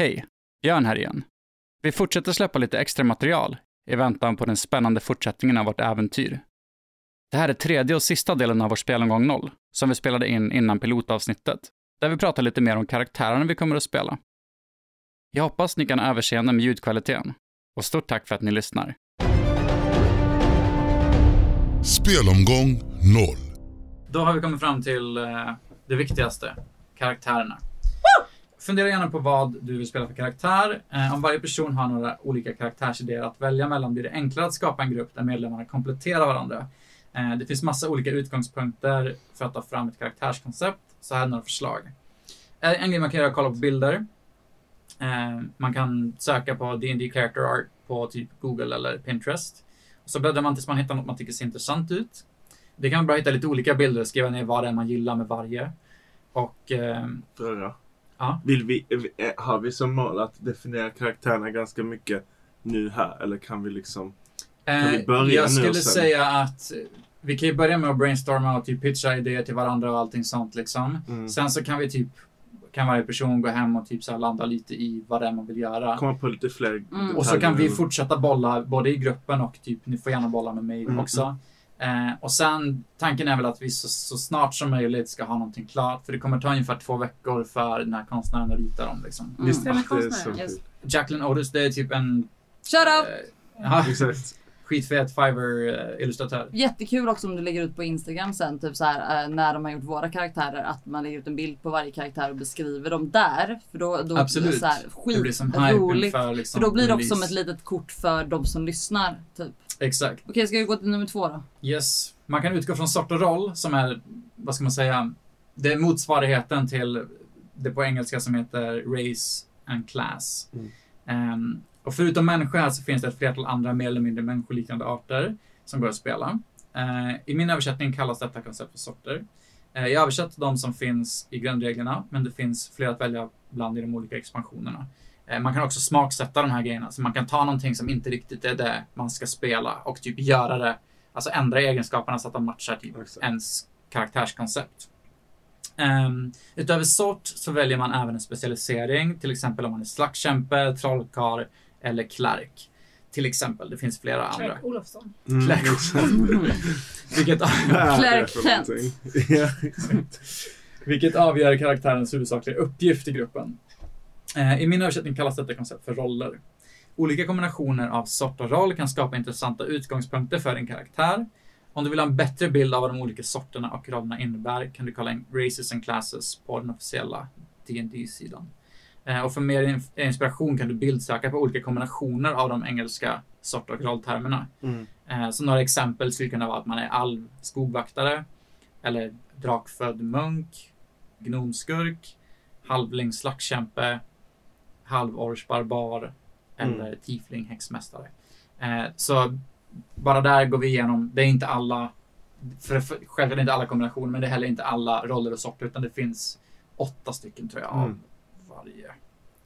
Hej, Jörn här igen. Vi fortsätter släppa lite extra material i väntan på den spännande fortsättningen av vårt äventyr. Det här är tredje och sista delen av vår spelomgång 0, som vi spelade in innan pilotavsnittet, där vi pratar lite mer om karaktärerna vi kommer att spela. Jag hoppas ni kan överseende med ljudkvaliteten, och stort tack för att ni lyssnar. Spelomgång 0. Då har vi kommit fram till eh, det viktigaste, karaktärerna. Fundera gärna på vad du vill spela för karaktär. Eh, om varje person har några olika karaktärsidéer att välja mellan blir det enklare att skapa en grupp där medlemmarna kompletterar varandra. Eh, det finns massa olika utgångspunkter för att ta fram ett karaktärskoncept. Så här är några förslag. Eh, En grej man kan göra är att kolla på bilder. Eh, man kan söka på D&D character art på typ Google eller Pinterest. Så bläddrar man tills man hittar något man tycker ser intressant ut. Det kan vara bra att hitta lite olika bilder och skriva ner vad det är man gillar med varje. Och eh, Ja. Vill vi, eh, har vi som mål att definiera karaktärerna ganska mycket nu här? Eller kan vi liksom... Eh, vi börja nu jag skulle säga att eh, vi kan ju börja med att brainstorma och typ pitcha idéer till varandra och allting sånt liksom. Mm. Sen så kan vi typ, kan varje person gå hem och typ så här landa lite i vad det är man vill göra. Komma på lite fler Mm. Och så kan vi fortsätta bolla både i gruppen och typ, ni får gärna bolla med mig Mm, också. Eh, och sen, tanken är väl att vi så, så snart som möjligt ska ha någonting klart. För det kommer ta ungefär två veckor för den här konstnären att rita dem liksom. Mm. Det är så konstnären? Yes. Jacqueline Otis, det är typ en... Shut up! Eh, ja, Exakt. skitfet Fiverr-illustratör. Jättekul också om du lägger ut på Instagram sen, typ så här, eh, när de har gjort våra karaktärer, att man lägger ut en bild på varje karaktär och beskriver dem där. För då, då Absolut. Så här, det blir som skit roligt. inför liksom För då blir det också release. som ett litet kort för de som lyssnar. Typ. Exakt. Okej, ska vi gå till nummer två då? Yes. Man kan utgå från sort och roll som är, vad ska man säga, det är motsvarigheten till det på engelska som heter race and class. Mm. Ehm, och förutom människor här så finns det ett flertal andra mer eller mindre människoliknande arter som går att spela. Eh, I min översättning kallas detta koncept för sorter. Eh, jag översatt de som finns i grundreglerna, men det finns fler att välja bland i de olika expansionerna. Eh, Man kan också smaksätta de här grejerna, så man kan ta någonting som inte riktigt är det man ska spela och typ göra det, alltså ändra egenskaperna så att de matchar typ Exakt. ens karaktärskoncept. Um, utöver sort så väljer man även en specialisering, till exempel om man är slagskämpe, trollkarl eller klerk. Till exempel, det finns flera andra. Clark Olofsson. Mm, Clark. exakt. Vilket, exakt. vilket avgör karaktärens huvudsakliga uppgift i gruppen. Eh, I min översättning kallas detta koncept för roller. Olika kombinationer av sort och roll kan skapa intressanta utgångspunkter för din karaktär. Om du vill ha en bättre bild av vad de olika sorterna och rollerna innebär kan du kolla in Races and Classes på den officiella dd sidan Eh, Och för mer in- inspiration kan du bildsöka på olika kombinationer av de engelska sort och rolltermerna. Mm. Eh, Så några exempel skulle kunna vara att man är alv skogvaktare, eller drakfödd munk, gnomskurk, halvling slagskämpe, halvorch barbar eller Mm. tiefling häxmästare. Eh, Så bara där går vi igenom, det är inte alla, för, för, självklart inte alla kombinationer, men det är heller inte alla roller och sorter, utan det finns åtta stycken tror jag av Mm. varje.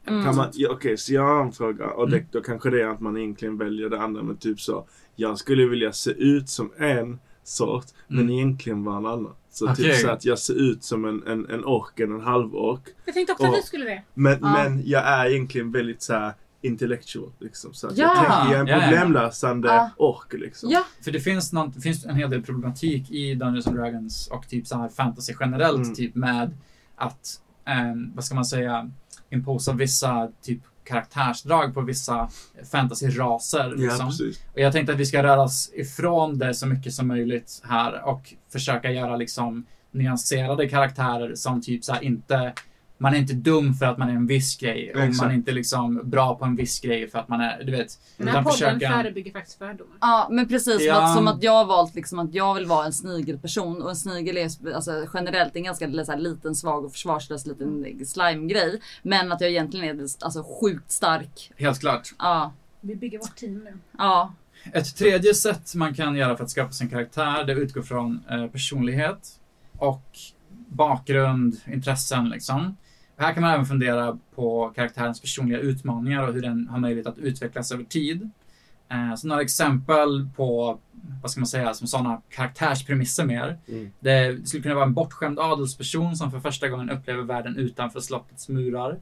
Mm. Kan man, ja, Okej, så jag har en fråga. Och det, Mm. då kanske det är att man egentligen väljer det andra. Men typ så. Jag skulle vilja se ut som en sort. Men Mm. egentligen vara en annan. Så Okej. typ så att jag ser ut som en, en, en ork eller en halvork. Jag tänkte också Och- att du skulle det. Men, Ja. men jag är egentligen väldigt så här intellectual. Liksom. Så att Ja. jag tänker jag är en Ja, ja, ja. problemlösande ork. Liksom. Ja, För det finns, någon, det finns en hel del problematik i Dungeons and Dragons och typ så här fantasy generellt, Mm. typ med att, ehm, vad ska man säga, imposa vissa typ karaktärsdrag på vissa fantasy-raser. Ja, Liksom. precis. och jag tänkte att vi ska röra oss ifrån det så mycket som möjligt här och försöka göra liksom nyanserade karaktärer som typ så här inte man är inte dum för att man är en viss grej och Exakt. man är inte liksom bra på en viss grej för att man är, du vet. Den här podden försöka- förebygger faktiskt fördomar. ja men precis. Som, Ja. att, som att jag har valt liksom att jag vill vara en snigelperson och en snigel är alltså, generellt en ganska så här, liten, svag och försvarslös liten slime-grej. Men att jag egentligen är alltså, sjukt stark. Helt klart. Ja, Vi bygger vårt team nu. ja. Ett tredje sätt man kan göra för att skapa sin karaktär, det utgår från eh, personlighet och bakgrund, intressen liksom. Här kan man även fundera på karaktärens personliga utmaningar och hur den har möjlighet att utvecklas över tid. Eh, så några exempel på, vad ska man säga, som sådana karaktärspremisser mer. Mm. Det skulle kunna vara en bortskämd adelsperson som för första gången upplever världen utanför slottets murar.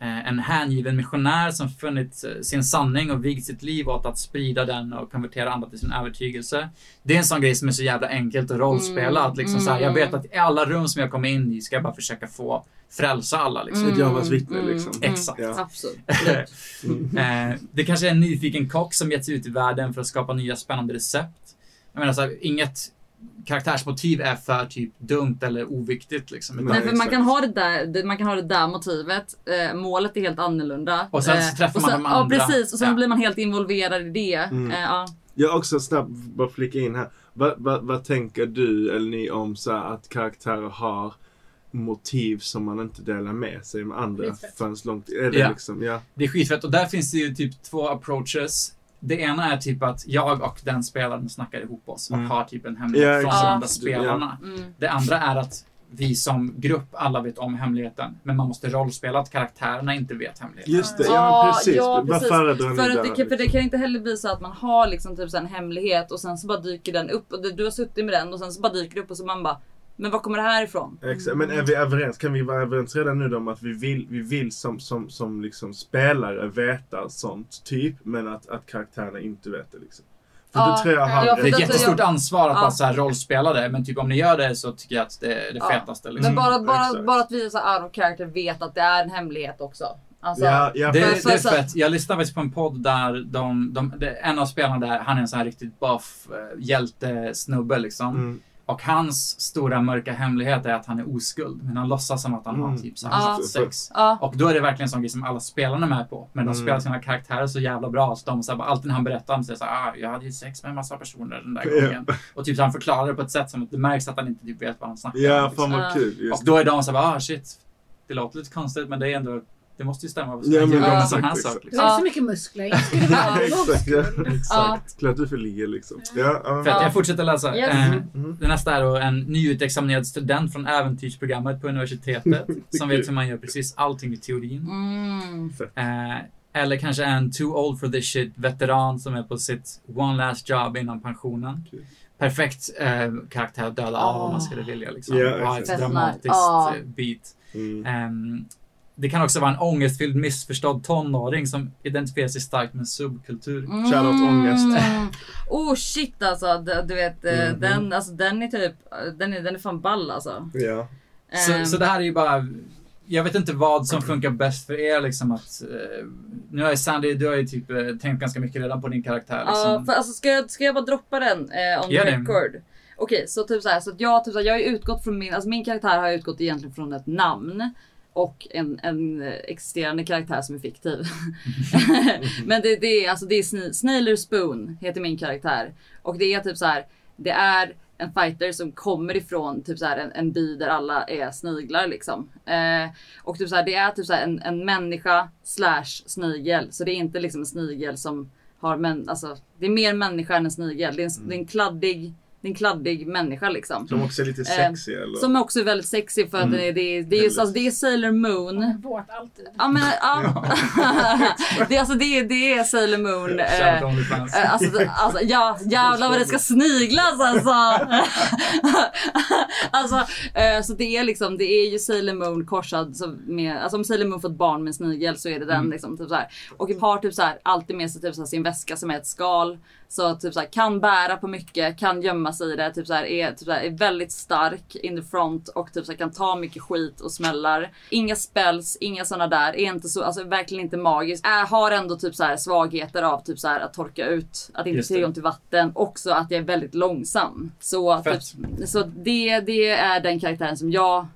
eh, en hängiven missionär som funnit eh, sin sanning och vigt sitt liv åt att sprida den och konvertera andra till sin övertygelse. Det är en sån grej som är så jävla enkelt att rollspela. Mm, Att liksom så här, jag vet att i alla rum som jag kommer in i ska jag bara försöka få frälsa alla. Liksom. Ett Jehovas vittne liksom. Exakt. Ja. Absolut. Eh, det kanske är en nyfiken kock som gett sig ut i världen för att skapa nya spännande recept. Jag menar så här, inget karaktärsmotiv är för typ dumt eller oviktigt liksom. Nej, för man kan ha det där, man kan ha det där motivet. Eh, målet är helt annorlunda. Och sen så Eh, träffar och man sen, de andra. Ja precis och sen Ja. blir man helt involverad i det. Mm. Eh, ja. Jag också snabbt bara flika in här. Vad, vad, vad tänker du eller ni om så här, att karaktärer har motiv som man inte delar med sig med andra Skitfett. förrän långt... Är det Ja. liksom, ja. Det är skitfett och där finns det ju typ två approaches. Det ena är typ att jag och den spelaren snackar ihop oss och Mm. har typ en hemlighet Ja, från exakt. de andra Ja. spelarna. Mm. Det andra är att vi som grupp alla vet om hemligheten. Men man måste rollspela att karaktärerna inte vet hemligheten. Just det, ja, Ja, men precis. ja, precis. För, att där? det, kan- för det liksom? kan inte heller bli så att man har liksom typ en hemlighet och sen så bara dyker den upp och du, du har suttit med den och sen så bara dyker det upp och så man bara Men var kommer det här ifrån? Exakt. Men är vi överens? Kan vi vara överens redan nu då om att vi vill, vi vill som, som, som liksom spelare veta sånt typ, men att, att karaktärerna inte vet det liksom? För Ja, då tror jag han... ja, Det är ett jättestort ansvar att Ja. bara så här rollspela det. Men typ om ni gör det så tycker jag att det är det Ja. fetaste. Liksom. Men bara, bara, exakt. bara att vi så här out of character vet att det är en hemlighet också. Alltså, ja, ja, Det, För- det är fett. Jag lyssnade faktiskt på en podd där de, de, det, en av spelarna där, han är en sån här riktigt buff eh, hjältesnubbe liksom. Mm. Och hans stora mörka hemlighet är att han är oskuld. Men han låtsas som att han har Mm. typ så här sex. ja. Och då är det verkligen en sån grej som alla spelarna är med på. Men de Mm. spelar sina karaktärer så jävla bra. Så de så här, bara, alltid när han berättar om sig så här, ah, jag hade ju sex med en massa personer den där Ja. gången. Och typ så han förklarar det på ett sätt som att det märks att han inte typ vet vad han snackar Ja, om. fan Liksom. vad kul. Just Och då är de så här, ah shit. Det låter lite konstigt men det är ändå, det måste ju stämma. Ja, Ja, men men en exakt, sån här exakt. sak. Du Liksom. har Ja. så mycket muskler. Jag skulle vilja ha Exakt, ja. Exakt. Klart du får ligga liksom. Ja, ja, Ja. jag fortsätter läsa. Yes. Eh, Mhm. det nästa är då en nyutexaminerad student från äventyrsprogrammet på universitetet. som vet hur man gör precis allting i teorin. Mm. Eh, eller kanske en too old for this shit veteran som är på sitt one last job innan pensionen. Kul. Perfekt eh, karaktär att döda av om man skulle vilja. Liksom. Ja, ha ett dramatiskt Ja. eh, beat. Mm. Ehm, det kan också vara en ångestfylld missförstådd tonåring som identifierar sig starkt med en subkultur. Shoutout ångest. Mm. Oh shit alltså. Du, du vet eh, Mhm. den, alltså, den är typ, den är, den är fan ball alltså. Ja. Så, Ehm, så det här är ju bara jag vet inte vad som funkar bäst för er liksom att eh, Nu har ju Sandy, du har ju typ eh, tänkt ganska mycket redan på din karaktär Ja, liksom. för, alltså, ska, jag, ska jag bara droppa den eh, on the Gör det. record? Okej, så typ så här, så att jag, typ så här, jag har ju utgått från min, alltså min karaktär har utgått egentligen från ett namn. Och en, en existerande karaktär som är fiktiv. Men det, det är alltså det är Snailer Spoon heter min karaktär. Och det är typ så här, det är en fighter som kommer ifrån typ så här, en, en by där alla är sniglar liksom. Eh, och typ så här, det är typ så här, en, en människa slash snigel. Så det är inte liksom en snigel som har men alltså det är mer människa än en snigel. Det är en, det är en kladdig, det är en kladdig människa liksom. Som också är lite Eh, sexy eller? Som också är väldigt sexy för att Mm. det, är- det, det, är, alltså, det är Sailor Moon. Våt alltid. Ja men ja. det, är alltså, det, är- det är Sailor Moon. eh. Eh, Alltså, alltså ja, jävlar vad det ska sniglas alltså. alltså eh, så det är liksom, det är ju Sailor Moon korsad som med, alltså om Sailor Moon får ett barn med en snigel så är det den Mm. liksom. Typ så här. Och har typ så här, alltid med sig typ så här, sin väska som är ett skal. Så typ så här, kan bära på mycket, kan gömma sig i det, typ så här, är, typ så här, är väldigt stark in the front och typ så här, kan ta mycket skit och smällar. Inga spells, inga såna där, är inte så, alltså verkligen inte magisk. Är, har ändå typ så här svagheter av typ så här att torka ut, att inte tillgång till vatten, också att jag är väldigt långsam. Så, typ, så det, det är den karaktären som jag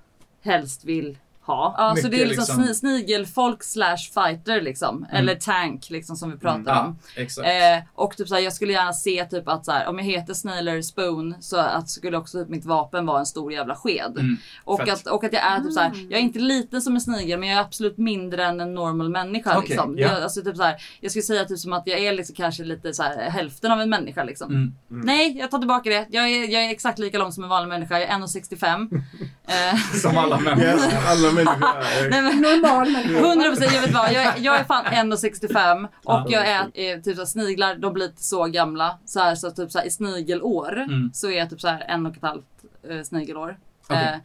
helst vill ha. Ja, så Mycket det är liksom, liksom- sni- snigelfolk slash fighter liksom. Eller tank liksom som vi pratar Ja, om. exakt. Eh, och typ såhär, jag skulle gärna se typ att såhär, om jag heter Snailer Spoon så att skulle också typ mitt vapen vara en stor jävla sked. Mm, och, fett. att, och att jag är typ såhär, jag är inte liten som en snigel men jag är absolut mindre än en normal människa Okej, liksom. ja. Jag, alltså, typ såhär, jag skulle säga typ som att jag är liksom kanske lite såhär hälften av en människa liksom. Mm. Nej, jag tar tillbaka det. Jag är, jag är exakt lika lång som en vanlig människa. Jag är 1,65. eh, Som alla människor. Alla människor är... nej, men, Normal människa. 100 procent, jag vet vad. Jag, är- jag är fan 1,65 och Ja. jag är eh, typ så här, sniglar, de blir inte så gamla. Så här, så typ så här, i snigelår Mm. så är jag typ så här en och ett halvt eh, snigelår. Okej.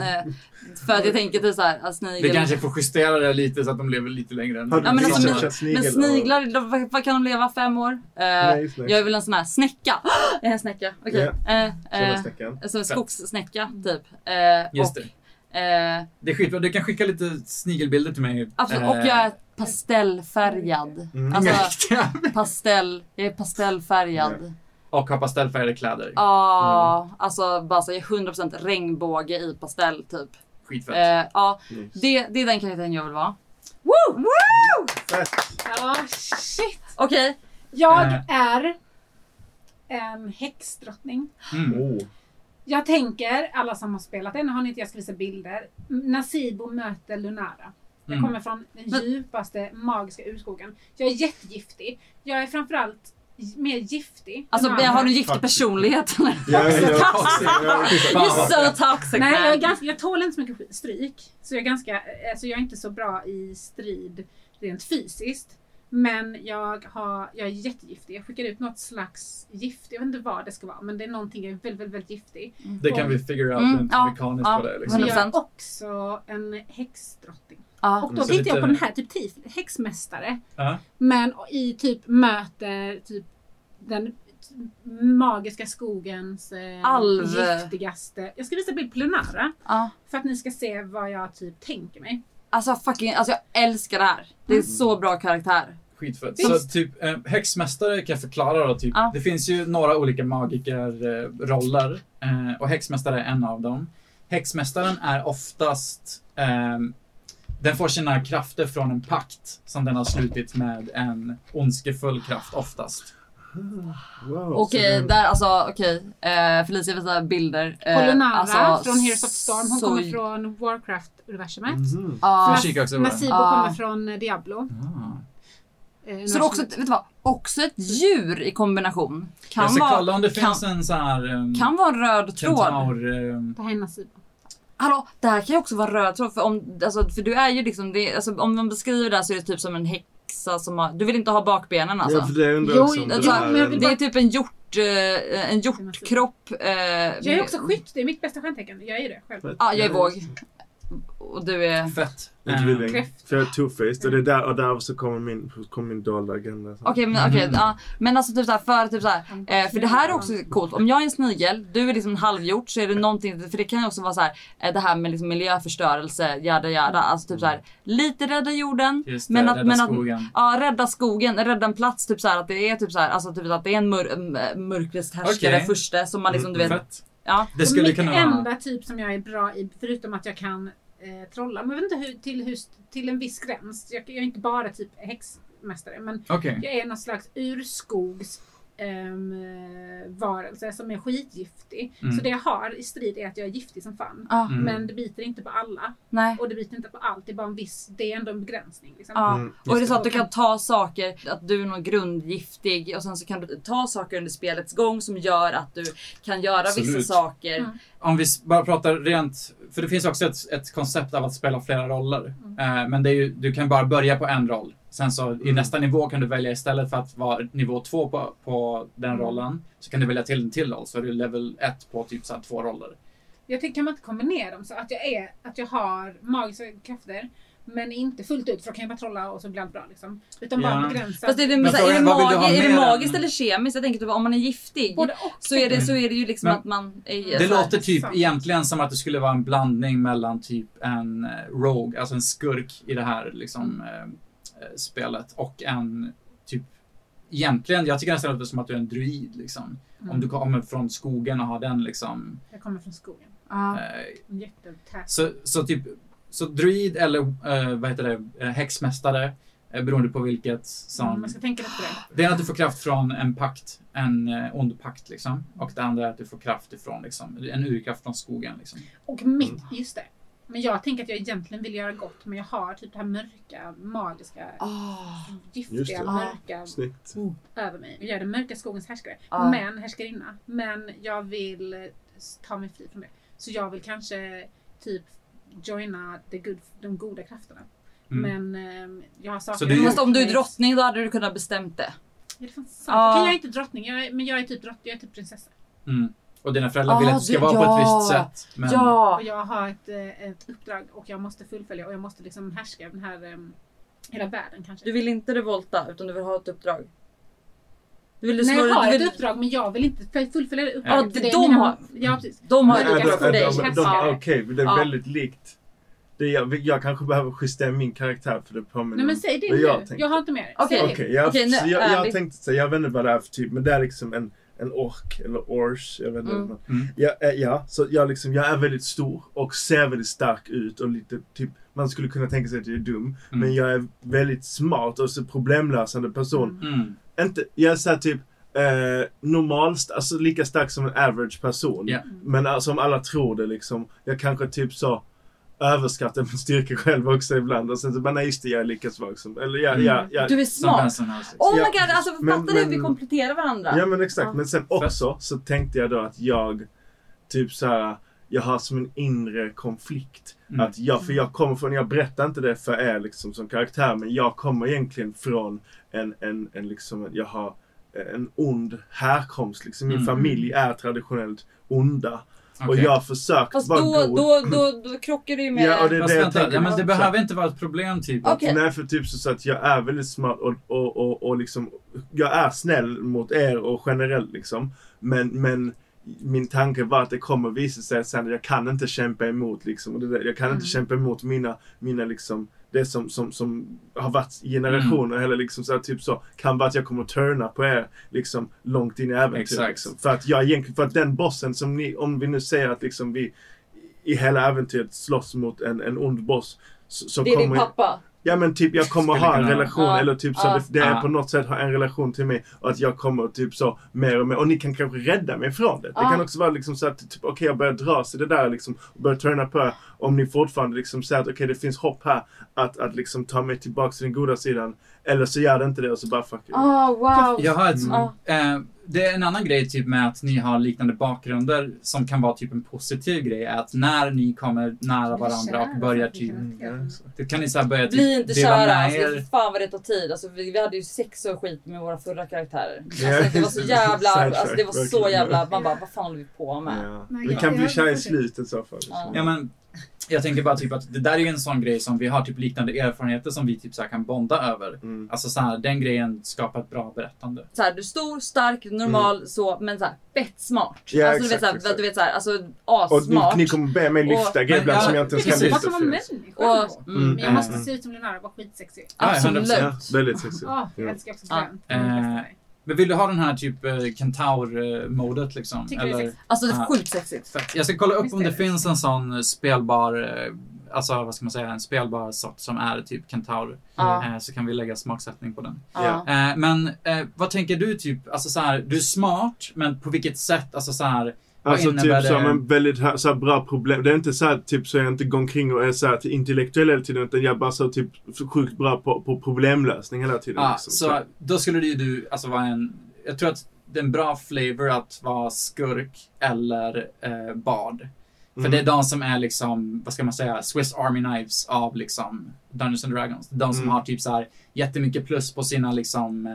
Eh, eh, för att jag tänker typ såhär, att Vi snigel... kanske får justera det lite så att de lever lite längre. än Ja, men alltså, men- snigel Men och- sniglar, de, vad, vad kan de leva? Fem år? Eh, Nej, jag är väl en sån här snäcka. Är en snäcka, okej. Eh, Sådana eh, en Fett. skogssnäcka typ. Eh, Just och, det. eh, Det är skitbra. Du kan skicka lite snigelbilder till mig. absolut, Eh, och jag är pastellfärgad. Mm. Alltså pastell, jag är pastellfärgad. Och har pastellfärgade kläder. Ja, alltså bara så jag är 100% regnbåge i pastell typ. Skitfett. Eh, ja, Nice. det, det är den karaktären jag vill vara. Woo! Woo! Fett. Ja, shit. Okej, Jag Eh. är en häxdrottning. Mm. Oh. Jag tänker, alla som har spelat det, nu har ni inte jag ska visa bilder. Nasibo möter Lunara. Jag Mm. kommer från den djupaste magiska urskogen. Jag är jättegiftig. Jag är framförallt mer giftig. alltså har du andra. giftig personlighet? Ja, ja, ja. Fan, You're vad so toxic Nej, jag, är ganska, jag tål inte så mycket stryk. Så jag är, ganska, alltså jag är inte så bra i strid rent fysiskt. Men jag, har, jag är jättegiftig. Jag skickar ut något slags gift. Jag vet inte vad det ska vara. Men det är någonting jag är väldigt, väldigt, väldigt giftig. Det kan vi figure out Mm, rent ja, mekaniskt ja. på det. Liksom. Men jag 100%. är också en häxdrottning. Ja. Och då tänkte jag på den här, typ tif- häxmästare. Ja. Men i typ möter typ den magiska skogens eh, Alv. giftigaste. Jag ska visa bild på Lunara. Ja. För att ni ska se vad jag typ tänker mig. Alltså fucking, alltså jag älskar det här. Det är så bra karaktär. Skitfett. Visst. Så typ eh, häxmästare kan jag förklara då. Typ. Ja. Det finns ju några olika magikerroller eh, och häxmästare är en av dem. Häxmästaren är oftast ehm, den får sina krafter från en pakt som den har slutit med en ondskefull kraft oftast. Wow, Okej, så där alltså okej. Eh, Felicia visar bilder. Eh, Lunara alltså, från Heroes of Storm. Hon så- kommer från Warcraft-universumet. På det. Nasibo Ah. kommer från eh, Diablo. Ah. eh, Så det är också, vet du vad? Också ett djur i kombination. Kan Jag ska vara, kolla om det kan- finns en sån här um, kan vara en röd tråd. kentaur... ehm, Det här är Nasibo. Hallå, det här kan ju också vara röd tråd. För, om, alltså, för du är ju liksom, det, alltså, om man beskriver det här så är det typ som en häxa som har, du vill inte ha bakbenen alltså? Ja, för det undrar Jo, jag om alltså, det är Det är typ en hjort, eh, en hjortkropp. Eh, Jag är också skytt. Det är mitt bästa stjärntecken. Jag är det själv. Ja, jag är våg. Och du är... Fett. En Eh, tvilling. Kräft. För jag är two-faced och det är där och där så kommer min, kommer min dolda agenda. Okej men okej, ja. Men alltså typ såhär för typ såhär. Eh, för det här är också coolt. Om jag är en snigel, du är liksom en halvhjort så är det någonting, för det kan ju också vara så här eh, det här med liksom miljöförstörelse, jada jada. Alltså typ såhär lite rädda jorden. Det, Men att, rädda men att, skogen. ja rädda skogen, rädda en plats typ såhär att det är typ såhär, alltså typ att det är en mör, m- mörkrets härskare Okej. första som man liksom du vet. Fett. Ja. Det skulle mitt kunna vara... enda typ som jag är bra i, förutom att jag kan eh, trolla, men jag vet inte hur, till, hur, till en viss gräns. Jag, jag är inte bara typ häxmästare, men Okej. jag är någon slags urskogs eh, varelse som är skitgiftig. Mm. Så det jag har i strid är att jag är giftig som fan. Mm. Men det biter inte på alla. nej. Och det biter inte på allt. Det är bara en viss, det är ändå en begränsning. Liksom. Ja. Mm, och är det så att du kan ta saker, att du är någon grundgiftig och sen så kan du ta saker under spelets gång som gör att du kan göra vissa Absolut. saker. Mm. Om vi bara pratar rent, för det finns också ett, ett koncept av att spela flera roller. Eh, men det är ju, du kan bara börja på en roll. Sen så i nästa nivå kan du välja istället för att vara nivå två på, på den Mm. rollen. Så kan du välja till en till roll. Så är du level ett på typ så här två roller. Jag tycker kan man inte kombinera dem så att jag, är, att jag har magiska krafter men inte fullt ut för då kan jag bara trolla och så blir allt bra. Liksom. Utan bara Ja. begränsat. Fast är det, Men så är det, magi- är det magiskt eller kemiskt? Jag tänker typ om man är giftig så är, det, så är det ju liksom Men- att man är Det så här- låter typ sant. egentligen som att det skulle vara en blandning mellan typ en eh, rogue, alltså en skurk i det här liksom, eh, spelet och en typ Egentligen, jag tycker nästan att det är som att du är en druid liksom. Mm. Om du kommer från skogen och har den liksom. Jag kommer från skogen. Ja. En jättetät. så, så typ, så druid eller eh, vad heter det, eh, häxmästare. Beroende på vilket som. Mm, man ska tänka på det. Det är att du får kraft från en pakt, en ond pakt liksom. Och det andra är att du får kraft ifrån liksom, en urkraft från skogen liksom. Och mitt, just det. Men jag tänker att jag egentligen vill göra gott men jag har typ det här mörka, magiska, Ah. Just giftiga, det. mörka Snyggt. över mig. Jag är den mörka skogens härskare. Ja. Men, härskarinna. Men jag vill ta mig fri från det. Så jag vill kanske typ joina the good, de goda krafterna. Mm. Men ehm, jag har saker... Så du- Fast om du är drottning då hade du kunnat bestämt det. Är det fan sant? Ja. Okej, jag är inte drottning, jag är, men jag är typ drottning, jag är typ prinsessa. Mm. Och dina föräldrar vill Ah, att det ska du- vara på ett ja. visst sätt. Men, Ja! Och jag har ett, eh, ett uppdrag och jag måste fullfölja och jag måste liksom härska den här em, hela världen kanske. Du vill inte revolta utan du vill ha ett uppdrag. Du vill Nej, slå jag har du ett vill, uppdrag men jag vill inte fullfölja det Ja, uppdraget. det- är de mina- har- Ja, precis. De har ett det Ja, uppdrag för dig. de- de- Ja. Okej, det är Ja. väldigt likt. Det jag, jag kanske behöver justera min karaktär för det påminner Nej men säg det nu. jag Jag, har inte mer. Okej. Det. Okej, jag, Okej, nu, så jag, jag ärligt. tänkte säga, jag vet inte vad det är för typ, men det är liksom en, en ork eller ors, jag vet inte. Mm. Men, Mm. är- ja, så jag, liksom, jag är väldigt stor och ser väldigt stark ut och lite typ, man skulle kunna tänka sig att jag är dum. Mm. Men jag är väldigt smart och så problemlösande person. Mm. Inte, jag är såhär typ eh, normalst, alltså lika stark som en average person. Ja. Men alltså, som alla tror det liksom. Jag kanske typ så överskattar min styrka själv också ibland. Och sen så bara, nej just det, jag är lika svag som, eller ja, Mm. ja, ja. Du är smart. som. Oh my Ja, god, alltså fattar du? Vi men- kompletterar varandra. Ja men exakt. Ja. Men sen också så tänkte jag då att jag typ så här. Jag har som en inre konflikt. Mm. Att jag, för jag kommer från, jag berättar inte det för er liksom som karaktär. Men jag kommer egentligen från en, en, en liksom, jag har en ond härkomst. Liksom. Min Mm. familj är traditionellt onda. Och Okej. jag har försökt Fast vara då, god. då, då, då krockar du ju med... Ja, och det- Fast jag vänta, ja, men det behöver inte vara ett problem typ. Okej. Nej för typ så, att jag är väldigt smart och, och, och, och liksom Jag är snäll mot er och generellt liksom Men, men min tanke var att det kommer visa sig att sen jag kan inte kämpa emot liksom. Och det där, jag kan inte Mm. kämpa emot mina, mina liksom det som, som, som har varit i generationer eller liksom så här, typ så kan vara att jag kommer att turna på er liksom långt in i äventyret. Liksom. För att jag egentligen, för att den bossen som ni, om vi nu säger att liksom vi i hela äventyret slåss mot en, en ond boss. Så, så Det är din kommer, pappa. Ja men typ jag kommer ha en relation Ja. eller typ så Ja. det, det är på något sätt ha en relation till mig och att jag kommer typ så mer och mer och ni kan kanske rädda mig från det. Det kan också vara liksom så att typ okej jag börjar dras i det där liksom och börjar turna på om ni fortfarande liksom säger att okej det finns hopp här att, att liksom ta mig tillbaks till den goda sidan eller så gör det inte det och så bara fuck it. Ah wow. Jag har ett, Ja. Det är en annan grej typ med att ni har liknande bakgrunder som kan vara typ en positiv grej. Är att när ni kommer nära varandra och börjar typ, Mm, då kan ni så här börja typ Bli inte med Alltså, er. fan vad det tar tid. Alltså, vi, vi hade ju sex och skit med våra förra karaktärer. Alltså, det var så jävla, alltså, det var så jävla, man bara vad fan håller vi på med? Ja. Vi kan bli kära i slutet i så fall. Liksom. Ja men, jag tänker bara typ att det där är ju en sån grej som vi har typ liknande erfarenheter som vi typ så här kan bonda över. Mm. Alltså så här, den grejen skapar ett bra berättande. Så här, du är stor, stark, normal så men så här, fett smart. Ja, alltså, du vet, exakt, så här, exakt. du vet så här, alltså Och ni, assmart. ni kommer be mig lyfta grejer ibland som ja, jag inte ens kan lyfta. Man kan vara människa. Och, mm, Men jag måste Mm. se ut som Leonardo och vara skitsexig. Ja, Absolut. 100%. Ja, väldigt sexigt. Åh, jag Ja. älskar också Ja. Men vill du ha den här typ eh, kentaur-modet liksom? Tycker det är Eller? sexigt. Alltså det är sjukt sexigt. Fett. Jag ska kolla upp Visst om det det. finns en sån spelbar, eh, alltså vad ska man säga, en spelbar sort som är typ kentaur. Ja. Eh, så kan vi lägga smaksättning på den. Ja. Eh, men eh, vad tänker du typ, alltså så här, du är smart, men på vilket sätt, alltså så här, Alltså typ så, det? men väldigt så bra problem. Det är inte så här, typ så jag inte går omkring och är så här intellektuell hela tiden utan jag är bara så typ så sjukt bra på, på problemlösning hela tiden. Ja, liksom. så då skulle du ju du, alltså vara en, jag tror att det är en bra flavor att vara skurk eller eh, bard. För Mm. det är de som är liksom, vad ska man säga, Swiss Army Knives av liksom Dungeons and Dragons. De som Mm. har typ så här jättemycket plus på sina liksom eh,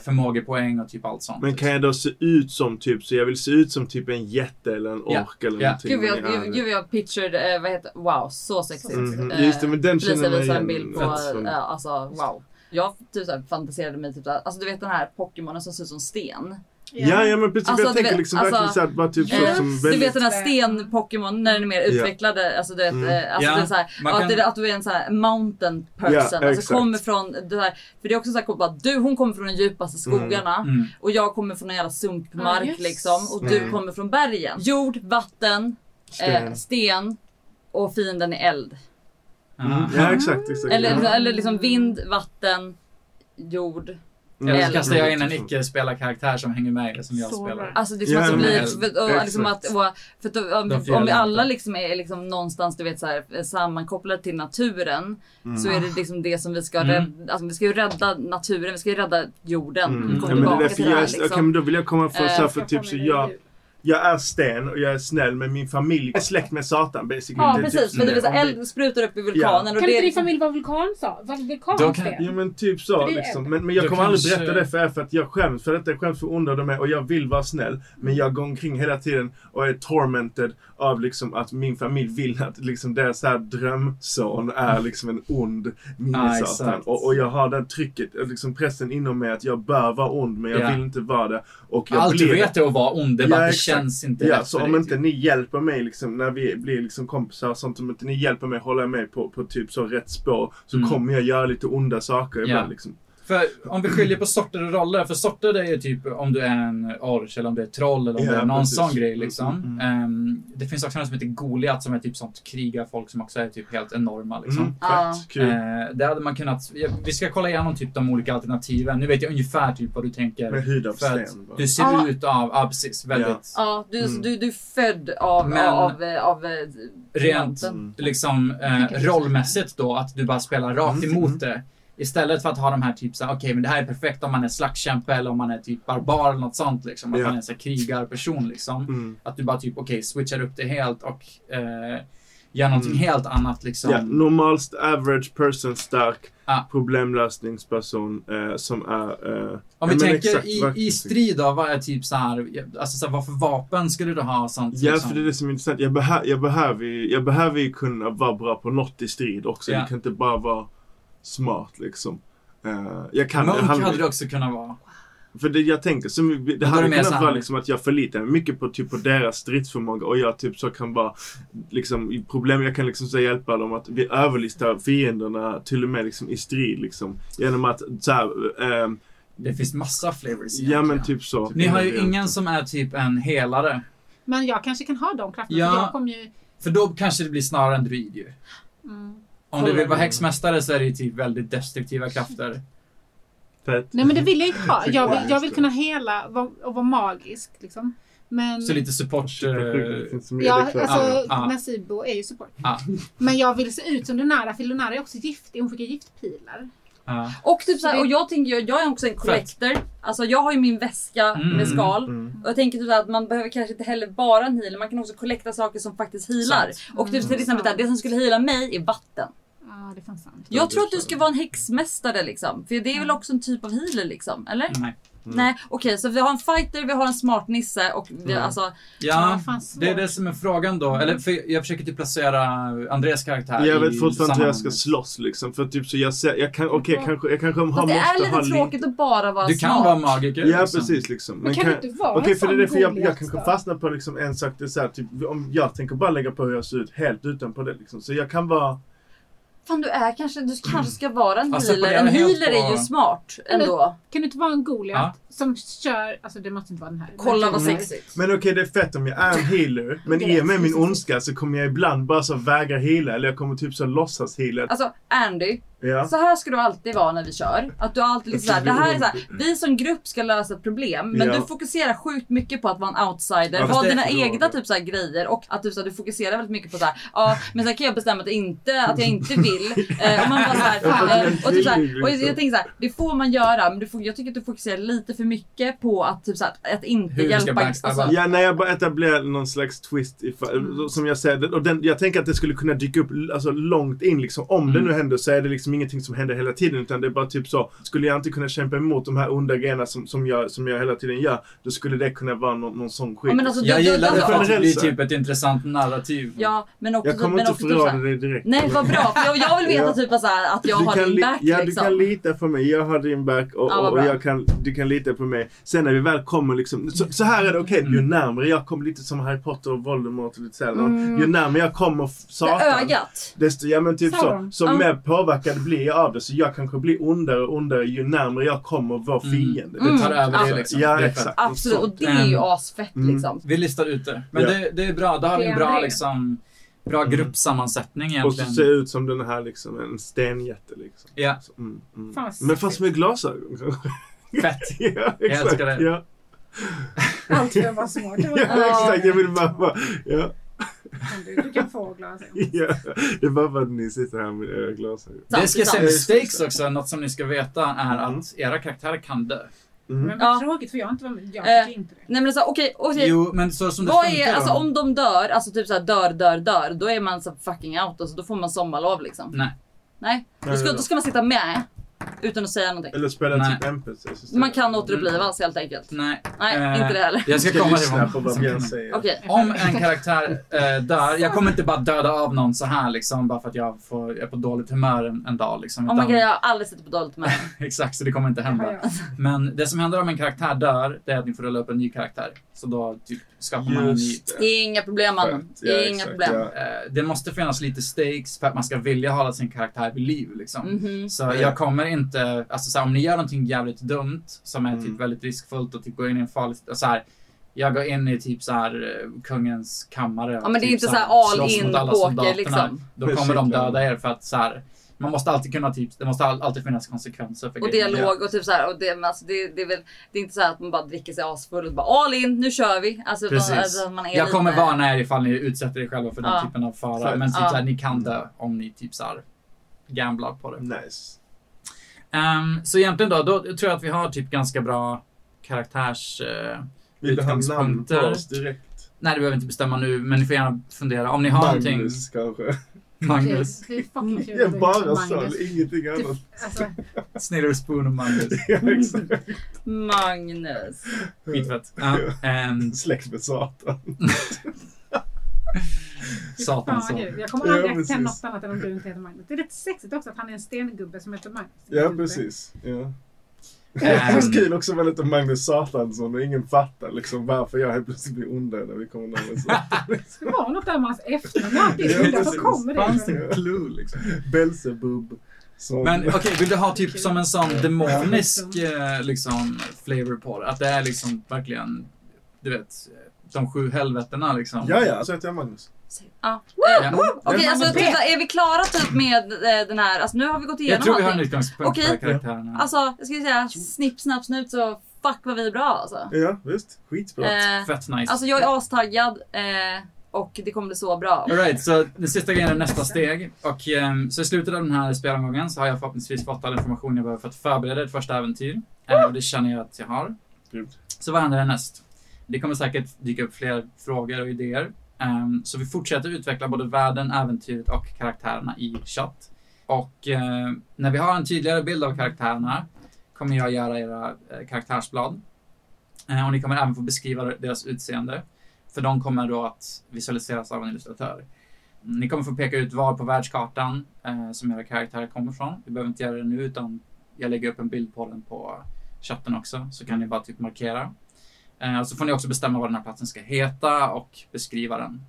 förmågepoäng och typ allt sånt. Men kan jag då se ut som typ, så jag vill se ut som typ en jätte eller en ork eller ja. någonting. Gud jag, gud, jag pictured, eh, vad heter Wow, så sexigt. Mhm. Eh, Just det, men den känner jag visade en igen. bild på, eh, alltså wow. Jag typ såhär fantiserade mig typ såhär, alltså du vet den här Pokémonen som ser ut som sten. Ja, ja men precis. Alltså, jag du tänker vet, liksom alltså, verkligen såhär, bara typ så Eh, som du väldigt... vet den här sten-Pokémon när den är mer utvecklade, alltså du vet, Mm. eh, alltså Ja, det är så här, man att, kan- det, att du är en så här mountain person, Ja, alltså exakt. kommer från det här, för det är också så här coolt, bara, du hon kommer från de djupaste skogarna Mm. och jag kommer från en jävla sumpmark just. liksom och du Mm. kommer från bergen. Jord, vatten, sten, eh, sten och fienden är eld. Mm. Ah. Ja, exakt. exakt. Eller, eller liksom vind, vatten, jord. Eller så kastar jag in en icke-spelarkaraktär som hänger med som jag Så spelar. Alltså det är som Ja, att det blir, för, och, liksom att, och, för att, om, om vi alla liksom är liksom någonstans du vet så här, sammankopplade till naturen Mm. så är det liksom det som vi ska Mm. rädda, alltså vi ska ju rädda naturen, vi ska ju rädda jorden. Mm. Ja, men det är tillbaka därför till det jag, här okej, liksom. men då vill jag komma för, Eh, så här, Ska för typ så jag. Jag är sten och jag är snäll men min familj är släkt med Satan basically. Ja typ precis, för det vill säga eld sprutar upp i vulkanen och Kan det inte din liksom, familj vara vulkan sa? Var vulkan kan- sten? Ja men typ så liksom. Men, men jag kommer aldrig berätta det för er för att jag skäms för detta. Jag skäms för onda de är och jag vill vara snäll. Men jag går omkring hela tiden och är tormented av liksom att min familj vill att liksom deras här drömson är liksom en ond minisatan. exakt. och, och jag har den trycket, liksom pressen inom mig att jag bör vara ond men jag Ja. vill inte vara det. Och jag Allt blir du det. vet är att vara ond, det bara Ja, att det känns inte Ja, rätt så om dig, inte typ. ni hjälper mig liksom, när vi blir liksom kompisar och sånt, om inte ni hjälper mig hålla mig på, på typ så rätt spår så Mm. kommer jag göra lite onda saker ibland liksom. För om vi skiljer på sorter och roller, för sorter det är ju typ om du är en orch eller om du är ett troll eller om Ja, du är någon precis. sån grej liksom. Mm, Ehm, det finns också något som heter Goliat som är typ sånt krigarfolk som också är typ helt enorma liksom. Mm, fett, kul. Eh, det hade man kunnat, ja, vi ska kolla igenom typ de olika alternativen. Nu vet jag ungefär typ vad du tänker. Med hud av sten. du ser Ja. ut av, ja precis, väldigt ja, du, Mm. du, du är född av, Men- av, av, av rent Mm. liksom eh, rollmässigt då att du bara spelar rakt Mm, emot mm. det. Istället för att ha de här typ såhär, okej men det här är perfekt om man är slagskämpe eller om man är typ barbar eller något sånt liksom. Att Ja. man är en krigarperson liksom. Mm. Att du bara typ, okej, switchar upp det helt och eh, gör någonting Mm. helt annat liksom. Ja, normalt average person stark Ja. problemlösningsperson eh, som är... Eh, Om vi tänker i, i strid då, vad är typ så här, alltså så här, vad för vapen skulle du ha sånt? Ja, liksom? för det är det som är intressant. Jag, behö jag, behöver, ju- jag behöver ju kunna vara bra på något i strid också. Ja. Det kan inte bara vara smart liksom. Eh, jag kan... Munk han- hade det också kunnat vara. För det jag tänker, som, det då hade kunnat så vara liksom att jag förlitar mig mycket på, typ, på deras stridsförmåga och jag typ så kan bara liksom, problem, jag kan liksom så hjälpa dem att vi överlistar fienderna till och med liksom i strid liksom. Genom att så här, ehm, Det finns massa flavors ja men typ så. Ni har ju ingen som är typ en helare. Men jag kanske kan ha de krafterna. Ja. För jag kommer ju... För då kanske det blir snarare en druid ju. Mm. Om du vill vara häxmästare så är det ju typ väldigt destruktiva krafter. Fett. Nej men det vill jag inte ha. Jag vill, jag vill kunna hela vara- och vara magisk. Liksom. Men... Så lite support... eh, Ja, alltså ja. Nasibo är ju support. Ja. Men jag vill se ut som Lunara, för Lunara är också giftig. Hon skickar giftpilar. ja. Och typ så Så här, det- och jag tänker jag är också en collector. Alltså jag har ju min väska Mm. med skal. Mm. Och jag tänker typ att man behöver kanske inte heller bara en healer, man kan också collecta saker som faktiskt healar. Sant. Och typ Mm. till exempel där, det som skulle heala mig är vatten. Det är fan sant. Jag det tror att du ska vara en häxmästare liksom. För det är väl också en typ av healer liksom, eller? Nej. Nej, okej så vi har en fighter, vi har en smart nisse och vi, Mm. alltså Ja, det är det som är frågan då. Eller för jag försöker typ placera Andreas karaktär Jag vet fortfarande hur jag ska slåss liksom. För typ så jag ser, jag kan, okej kanske, jag kanske har, fast det måste är ha lite tråkigt att bara vara Du kan smart. vara magiker. Ja liksom. precis liksom. Men kan du inte vara Okej en för det är därför jag, jag kanske fastnar på liksom en sak. Det är så här, typ, om jag tänker bara lägga på hur jag ser ut helt utanpå det liksom. Så jag kan vara... Fan du är kanske, du kanske ska vara en Alltså, healer. En healer är ju smart ändå. Kan du inte vara en Goliat Ja. som kör, alltså det måste inte vara den här. Kolla vad Mm. sexigt. Men okej det är fett om jag är en healer. Men i är och med min ondska så kommer jag ibland bara så vägra heala. Eller jag kommer typ så låtsas heala. Alltså Andy, Ja. så här ska du alltid vara när vi kör. Att du alltid liksom såhär, det här är såhär, vi som grupp ska lösa ett problem. Men Ja. du fokuserar sjukt mycket på att vara en outsider. Ja, ha det- dina det egna det. typ såhär grejer. Och att du, så här, du fokuserar väldigt mycket på såhär, ja men sen kan jag bestämma att, inte, att jag inte vill. Eh, och man bara såhär, det eh, typ såhär, jag, liksom. jag tänker såhär, det får man göra. Men du får, jag tycker att du fokuserar lite för mycket på att typ såhär, att inte Hur hjälpa. Alltså, Ja, när jag bara etablerar någon slags twist, i, Mm. som jag säger. Och den, jag tänker att det skulle kunna dyka upp alltså, långt in. Liksom, om det Mm. nu händer så är det liksom ingenting som händer hela tiden. Utan det är bara typ så. Skulle jag inte kunna kämpa emot de här onda grejerna som, som, jag, som jag hela tiden gör. Då skulle det kunna vara någon, någon sån skit. Ja, men alltså, Jag du- du- gillar det för att det blir så. typ ett intressant narrativ. ja men också, jag kommer men inte typ såhär- förråda dig direkt. Nej vad bra, för jag, jag vill veta Ja. typ så här, att jag du har din back Ja, du liksom. kan lita på mig. Jag har din back och, Ja, och, jag kan, du kan lita på mig. Sen när vi väl kommer liksom, så, så här är det okej, ju Mm. närmare jag kommer, lite som Harry Potter och Voldemort och lite så här, Mm. Ju närmare jag kommer f- det Satan. ögat. Desto, ja men typ så, Sauron. så Ja. mer påverkad blir jag av det. Så jag kanske blir ondare och ondare ju närmare jag kommer vår Mm. fiende. Mm. Det tar över Alltså, det liksom. Ja, Det är exakt. Absolut, och det är ju Mm. asfett Mm. liksom. Vi listar ut det. Men Ja. det, det är bra. Då har vi en bra liksom bra Mm. gruppsammansättning Och så egentligen. ser jag ut som den här liksom, en stenjätte liksom. Ja, Så, mm, mm. Fan, Men fast med glasögon kanske. fett. ja, exakt. älskar det. Ja. Allt för att vara smart. Ja, exakt. Jag vill bara, bara ja. Du, du kan få glasögon. ja. Det är bara för att ni sitter här med era glasögon. Det ska sant. stakes också, något som ni ska veta är Mm. att era karaktärer kan dö. Mm. Men vad Ja. tråkigt för jag inte var. Jag Eh, inte det. Nej men så okej, okej. Jo, men så som det Vad är, då- alltså om de dör, alltså typ såhär dör, dör, dör, då är man så fucking out och så då får man sommarlov liksom. Nej. Nej, då Nej, ska, nej. då ska man sitta med utan att säga någonting. Eller spela Nej. typ NPC. Man kan återupplivas helt enkelt. Nej. Nej, Eh, inte det heller. Jag ska Ska komma till lyssna på vad Björn kommer. säger. Okej. Om en karaktär eh, dör, jag kommer inte bara döda av någon så här liksom bara för att jag får, är på dåligt humör en, en dag liksom. Oh my god, jag har aldrig sett på dåligt med Exakt, så det kommer inte hända. Men det som händer om en karaktär dör, det är att ni får rulla upp en ny karaktär. Så då typ skapar man en ny. Just det. Inga problem mannen. Ja, Inga exakt, problem. ja. Eh, det måste finnas lite stakes för att man ska vilja hålla sin karaktär vid liv liksom. Mhm. Så Ja. jag kommer inte, alltså så här, om ni gör någonting jävligt dumt som är Mm. typ väldigt riskfullt och typ går in i en farlig, så här, jag går in i typ så här eh, kungens kammare. Ja men det är typ inte så så här, all in poker liksom. Då kommer de kycklar. döda er för att så här, man måste alltid kunna typ, det måste all- alltid finnas konsekvenser för Och grejer. dialog och typ så här, och det, men alltså det, det, är väl, det är inte så här att man bara dricker sig asfull och bara all in, nu kör vi. Alltså, utan, Precis. alltså, man är Jag kommer lite, varna er ifall ni utsätter er själva för den Ja. typen av fara. Exakt. Men typ Ja. så här, ni kan dö om ni typ så här gamblar på det. Nice. Ehm, så egentligen då, då tror jag att vi har typ ganska bra karaktärs... eh, Vill du ha namn på oss direkt? nej, det behöver vi inte bestämma nu, men ni får gärna fundera. Om ni har någonting... Magnus kanske? Magnus. Det är fucking kul Ja, att du bara så, Magnus. ingenting annat. Det- Alltså, Snidder Spoon och Magnus. Ja, exakt. Magnus. Skitfett. Ja, ehm, Släkt med Satan. Satan fan så. vad kul. Jag kommer Ja, aldrig acceptera precis. något annat än om du inte heter Magnus. Det är lite sexigt också att han är en stengubbe som heter Magnus. Ja, precis. Ja. Det är kul också med lite Magnus Satansson och ingen fattar liksom varför jag helt plötsligt blir onda när vi kommer närmare Satan. Det var något där med hans efternamn. Ja, precis. kommer Fanns det det en clue liksom? Belsebub. Som... Men okej, vill du ha typ som en sån demonisk eh, liksom flavor på det? Att det är liksom verkligen, du vet, de sju helvetena liksom. Ja, ja, så heter jag Magnus. Ja. Ja. Okej, Ja, alltså typ, är vi klara typ med eh, den här, alltså nu har vi gått Jag igenom tror vi har en allting. utgångspunkt Okej. för karaktärerna. Alltså, jag skulle säga snipp, snapp, snut så fuck vad vi är bra alltså. Ja, visst. Skitbra. Eh, Fett nice. alltså jag är astaggad eh, och det kommer bli så bra. Alright, så den sista grejen är nästa steg. Och ehm, så i slutet av den här spelomgången så har jag förhoppningsvis fått all information jag behöver för att förbereda ett första äventyr. Eh, och det känner jag att jag har. Gud. Så vad händer härnäst? Det kommer säkert dyka upp fler frågor och idéer. Ehm, så vi fortsätter utveckla både världen, äventyret och karaktärerna i chatt. Och eh, när vi har en tydligare bild av karaktärerna kommer jag göra era eh, karaktärsblad. Ehm, och ni kommer även få beskriva deras utseende. För de kommer då att visualiseras av en illustratör. Mm, ni kommer få peka ut var på världskartan eh, som era karaktärer kommer ifrån. Vi behöver inte göra det nu utan jag lägger upp en bild på den på chatten också. Så kan ni bara typ markera. Eh, så får ni också bestämma vad den här platsen ska heta och beskriva den.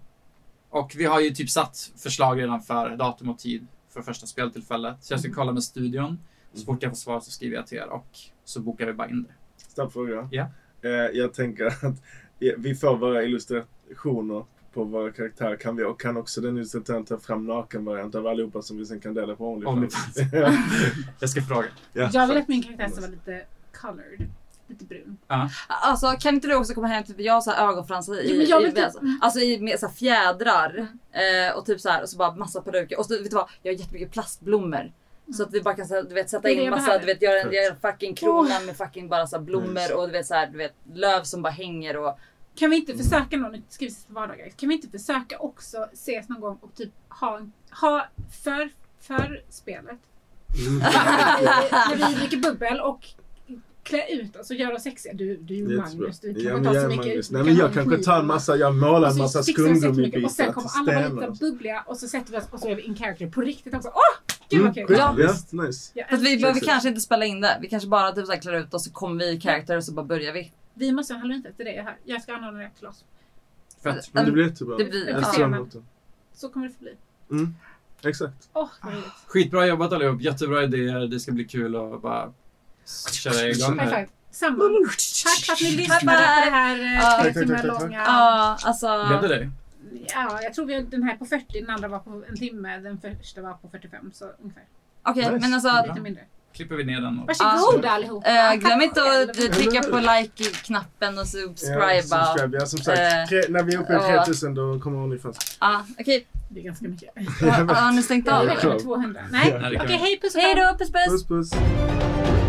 Och vi har ju typ satt förslag redan för datum och tid för första speltillfället. Så jag ska kolla med studion. Så fort jag får svar så skriver jag till er och så bokar vi bara in det. Snabb fråga. Ja. Eh, jag tänker att eh, vi får våra illustrationer på våra karaktärer. Kan vi, och kan också den illustratören ta fram nakenvariant av allihopa som vi sen kan dela på OnlyFans? ja. Jag ska fråga. Ja, Jag vill att min karaktär ska vara lite colored. Lite brun. Alltså kan inte du också komma hem till, jag har så här ögonfransar i, jag i typ- alltså, i med så här fjädrar eh, och typ så här och så bara massa peruker och så vet du vad, jag har jättemycket plastblommor. Så att vi bara kan så du vet, sätta in massa, du vet göra en, göra en fucking krona med fucking bara så blommor och du vet så här, du vet löv som bara hänger och Kan vi inte försöka någon, nu ska vi ses på vardagar. Kan vi inte försöka också ses någon gång och typ ha, ha för, för spelet. Mm. när vi dricker bubbel och klä ut oss och göra oss sexiga. Du, du är ju. Magnus. Du kan Ja, ja, men ta jag så mycket. Magnus. Nej, men jag kanske tar en massa, jag målar en massa skumgummibitar Och sen kommer alla vara lite bubbliga och så sätter vi oss och så är vi in character på riktigt också. Åh! Gud vad kul! Ja. Ja, nice. Jag Fast vi behöver kanske inte spela in det. Vi kanske bara typ så här klär ut oss så kommer vi i character och så bara börjar vi. Vi måste ha halloweenfest till det här. Jag ska anordna det till oss. Fett. Men det blir jättebra. Det blir- jag ja. Så kommer det få bli. Mm. Exakt. Roligt. Skitbra jobbat allihop. Jättebra idéer. Det ska bli kul att bara köra igång här. Samma. Tack för att ni lyssnade på det här Ja. eh, tre tack, timmar långa. Ja, alltså. Blev det det? Ja, jag tror vi den här på 40, den andra var på en timme, den första var på 45, så ungefär. Okej, Nice. men alltså. Lite mindre. Klipper vi ner den och... Varsågoda allihopa. Eh, Tack glöm inte att trycka på like-knappen och Ja, subscriba. subscribe. Ja, som sagt. Eh, tre, när vi är uppe i ja. 3000 då kommer OnlyFans. Ja, okej. Det är ganska mycket. Har har ni stängt Ja, av? det Ja, räcker med klart. 200. Nej, Ja, okej vi. hej puss och Hej kram. då, puss puss! Puss puss.